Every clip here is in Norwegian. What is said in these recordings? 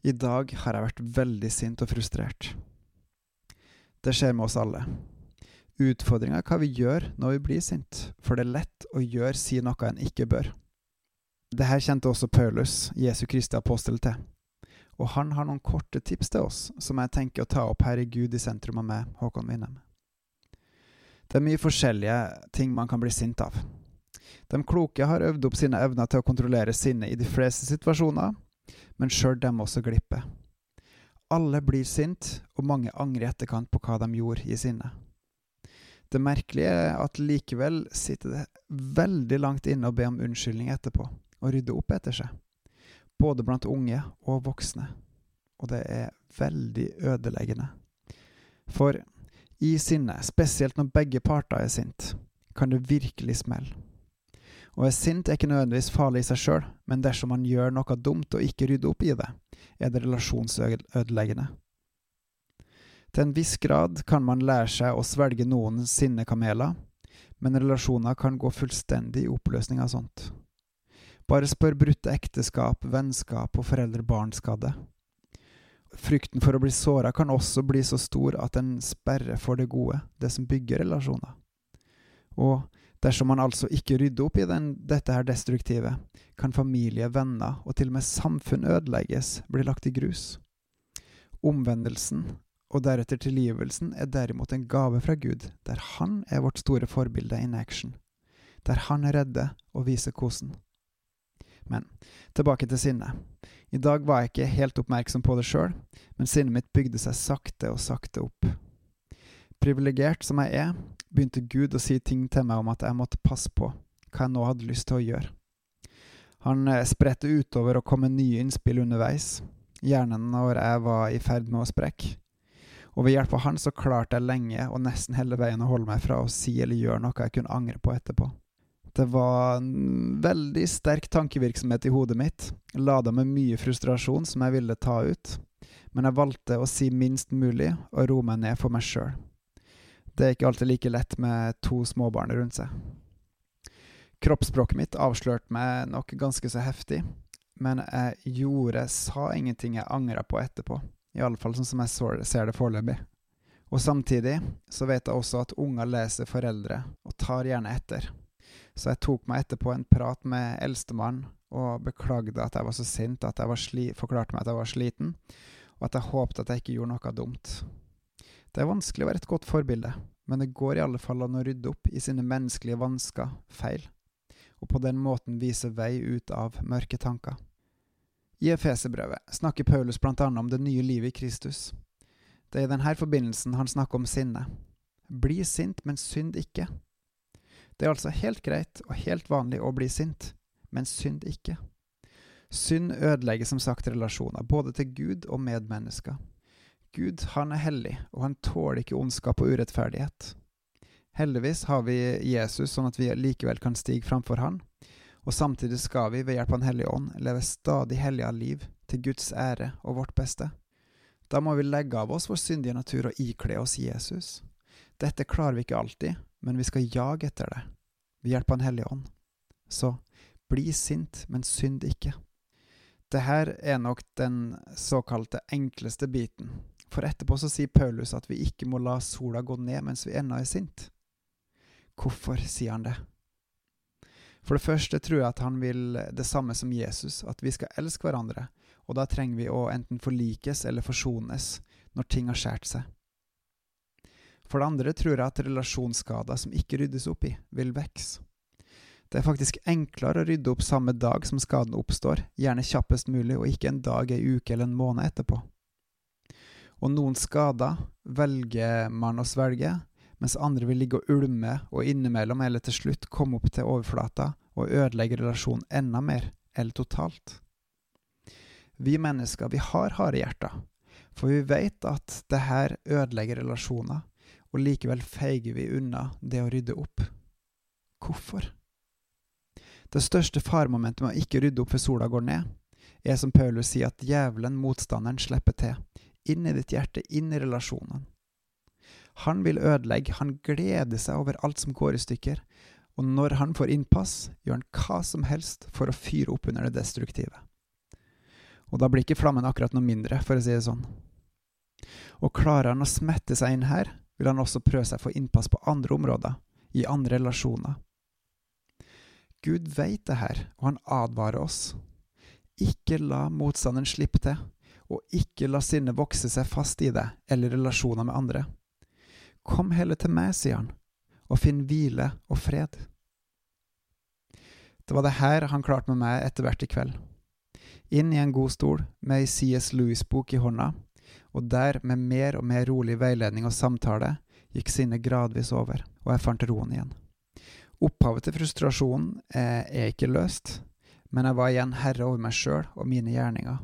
I dag har jeg vært veldig sint og frustrert. Det skjer med oss alle. Utfordringa er hva vi gjør når vi blir sint, for det er lett å gjøre si noe en ikke bør. Dette kjente også Paulus, Jesu Kristi apostel, til. Og han har noen korte tips til oss, som jeg tenker å ta opp her i Gud i sentrum av meg, Håkon Winnem. Det er mye forskjellige ting man kan bli sint av. De kloke har øvd opp sine evner til å kontrollere sinnet i de fleste situasjoner, men sjøl dem også glipper. Alle blir sint, og mange angrer i etterkant på hva de gjorde i sinnet. Det merkelige er at likevel sitter det veldig langt inne å be om unnskyldning etterpå, og rydde opp etter seg. Både blant unge og voksne. Og det er veldig ødeleggende. For i sinnet, spesielt når begge parter er sint, kan det virkelig smelle. Å være sint er ikke nødvendigvis farlig i seg sjøl, men dersom man gjør noe dumt og ikke rydder opp i det, er det relasjonsødeleggende. Til en viss grad kan man lære seg å svelge noen sinne kameler, men relasjoner kan gå fullstendig i oppløsning av sånt. Bare spør brutte ekteskap, vennskap og foreldre-barn-skadde. Frykten for å bli såra kan også bli så stor at den sperrer for det gode, det som bygger relasjoner. Og Dersom man altså ikke rydder opp i den, dette her destruktive, kan familie, venner og til og med samfunn ødelegges, bli lagt i grus. Omvendelsen og deretter tilgivelsen er derimot en gave fra Gud, der Han er vårt store forbilde in action, der Han er redde og viser kosen. Men tilbake til sinnet. I dag var jeg ikke helt oppmerksom på det sjøl, men sinnet mitt bygde seg sakte og sakte opp. Privilegert som jeg er, begynte Gud å si ting til meg om at jeg måtte passe på hva jeg nå hadde lyst til å gjøre. Han eh, spredte utover og kom med nye innspill underveis, gjerne når jeg var i ferd med å sprekke. Og ved hjelp av han så klarte jeg lenge og nesten hele veien å holde meg fra å si eller gjøre noe jeg kunne angre på etterpå. Det var en veldig sterk tankevirksomhet i hodet mitt, lada med mye frustrasjon som jeg ville ta ut, men jeg valgte å si minst mulig og roe meg ned for meg sjøl. Det er ikke alltid like lett med to småbarn rundt seg. Kroppsspråket mitt avslørte meg nok ganske så heftig, men jeg gjorde, sa ingenting jeg angra på etterpå. I alle fall sånn som jeg ser det foreløpig. Og samtidig så vet jeg også at unger leser foreldre, og tar gjerne etter. Så jeg tok meg etterpå en prat med eldstemann og beklagde at jeg var så sint, at jeg forklarte meg at jeg var sliten, og at jeg håpte at jeg ikke gjorde noe dumt. Det er vanskelig å være et godt forbilde, men det går i alle fall an å rydde opp i sine menneskelige vansker, feil, og på den måten vise vei ut av mørke tanker. I Efeserbrevet snakker Paulus blant annet om det nye livet i Kristus. Det er i denne forbindelsen han snakker om sinne. Bli sint, men synd ikke. Det er altså helt greit og helt vanlig å bli sint, men synd ikke. Synd ødelegger som sagt relasjoner, både til Gud og medmennesker. Gud, han er hellig, og han tåler ikke ondskap og urettferdighet. Heldigvis har vi Jesus, sånn at vi likevel kan stige framfor han, og samtidig skal vi ved hjelp av Den hellige ånd leve stadig hellige liv til Guds ære og vårt beste. Da må vi legge av oss vår syndige natur og ikle oss Jesus. Dette klarer vi ikke alltid, men vi skal jage etter det, ved hjelp av Den hellige ånd. Så bli sint, men synd ikke. Dette er nok den såkalte enkleste biten, for etterpå så sier Paulus at vi ikke må la sola gå ned mens vi ennå er sint. Hvorfor sier han det? For det første tror jeg at han vil det samme som Jesus, at vi skal elske hverandre, og da trenger vi å enten forlikes eller forsones når ting har skjært seg. For det andre tror jeg at relasjonsskader som ikke ryddes opp i, vil vokse. Det er faktisk enklere å rydde opp samme dag som skaden oppstår, gjerne kjappest mulig, og ikke en dag, ei uke eller en måned etterpå og noen skader velger man å svelge, mens andre vil ligge og ulme og innimellom eller til slutt komme opp til overflata og ødelegge relasjonen enda mer, eller totalt. Vi mennesker, vi har harde hjerter, for vi vet at det her ødelegger relasjoner, og likevel feiger vi unna det å rydde opp. Hvorfor? Det største faremomentet med å ikke rydde opp før sola går ned, er som Paulus sier, at djevelen, motstanderen, slipper til inn i ditt hjerte, inn i relasjonen. Han vil ødelegge, han gleder seg over alt som går i stykker, og når han får innpass, gjør han hva som helst for å fyre opp under det destruktive. Og da blir ikke flammen akkurat noe mindre, for å si det sånn. Og klarer han å smette seg inn her, vil han også prøve seg for innpass på andre områder, i andre relasjoner. Gud veit det her, og han advarer oss. Ikke la motstanderen slippe til, og ikke la sinnet vokse seg fast i deg eller relasjoner med andre. Kom heller til meg, sier han, og finn hvile og fred. Det var det her han klarte med meg etter hvert i kveld. Inn i en god stol med ei CS Lewis-bok i hånda, og der, med mer og mer rolig veiledning og samtale, gikk sinnet gradvis over, og jeg fant roen igjen. Opphavet til frustrasjonen er, er ikke løst, men jeg var igjen herre over meg sjøl og mine gjerninger.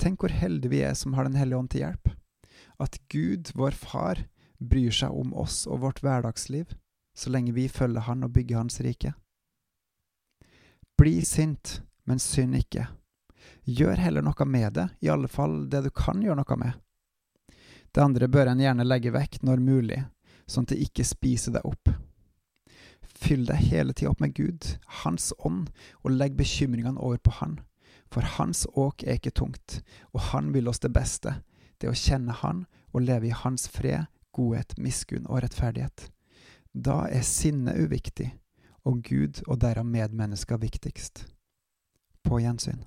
Tenk hvor heldige vi er som har Den hellige ånd til hjelp. At Gud, vår Far, bryr seg om oss og vårt hverdagsliv, så lenge vi følger Han og bygger Hans rike. Bli sint, men synd ikke. Gjør heller noe med det, i alle fall det du kan gjøre noe med. Det andre bør en gjerne legge vekk når mulig, sånn at det ikke spiser deg opp. Fyll deg hele tida opp med Gud, Hans ånd, og legg bekymringene over på Han. For Hans åk er ikke tungt, og Han vil oss det beste, det å kjenne Han og leve i Hans fred, godhet, miskunn og rettferdighet. Da er sinnet uviktig, og Gud og derav medmennesker viktigst. På gjensyn.